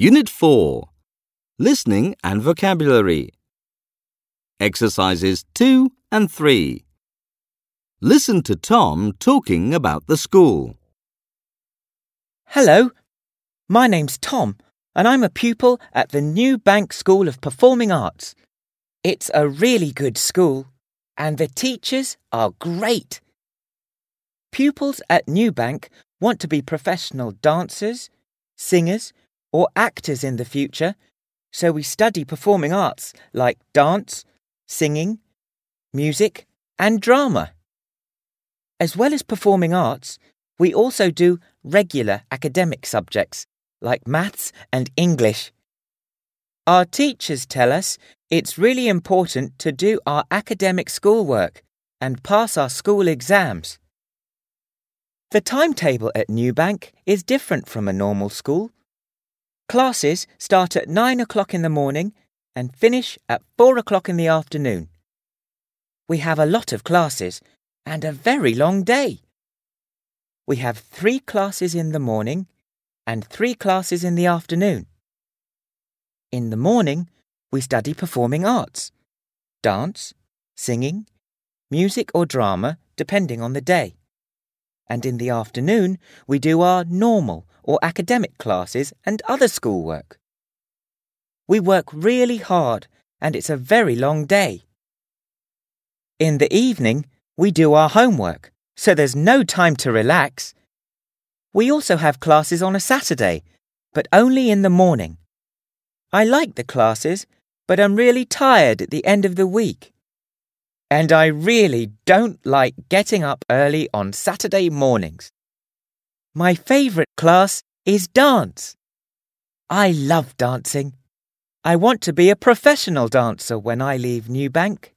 Unit 4 Listening and Vocabulary. Exercises 2 and 3. Listen to Tom talking about the school. Hello, my name's Tom, and I'm a pupil at the New Bank School of Performing Arts. It's a really good school, and the teachers are great. Pupils at New Bank want to be professional dancers, singers, or actors in the future, so we study performing arts like dance, singing, music, and drama. As well as performing arts, we also do regular academic subjects like maths and English. Our teachers tell us it's really important to do our academic schoolwork and pass our school exams. The timetable at Newbank is different from a normal school. Classes start at 9 o'clock in the morning and finish at 4 o'clock in the afternoon. We have a lot of classes and a very long day. We have three classes in the morning and three classes in the afternoon. In the morning, we study performing arts, dance, singing, music or drama, depending on the day. And in the afternoon, we do our normal or academic classes and other schoolwork. We work really hard and it's a very long day. In the evening, we do our homework, so there's no time to relax. We also have classes on a Saturday, but only in the morning. I like the classes, but I'm really tired at the end of the week. And I really don't like getting up early on Saturday mornings. My favourite class is dance. I love dancing. I want to be a professional dancer when I leave Newbank.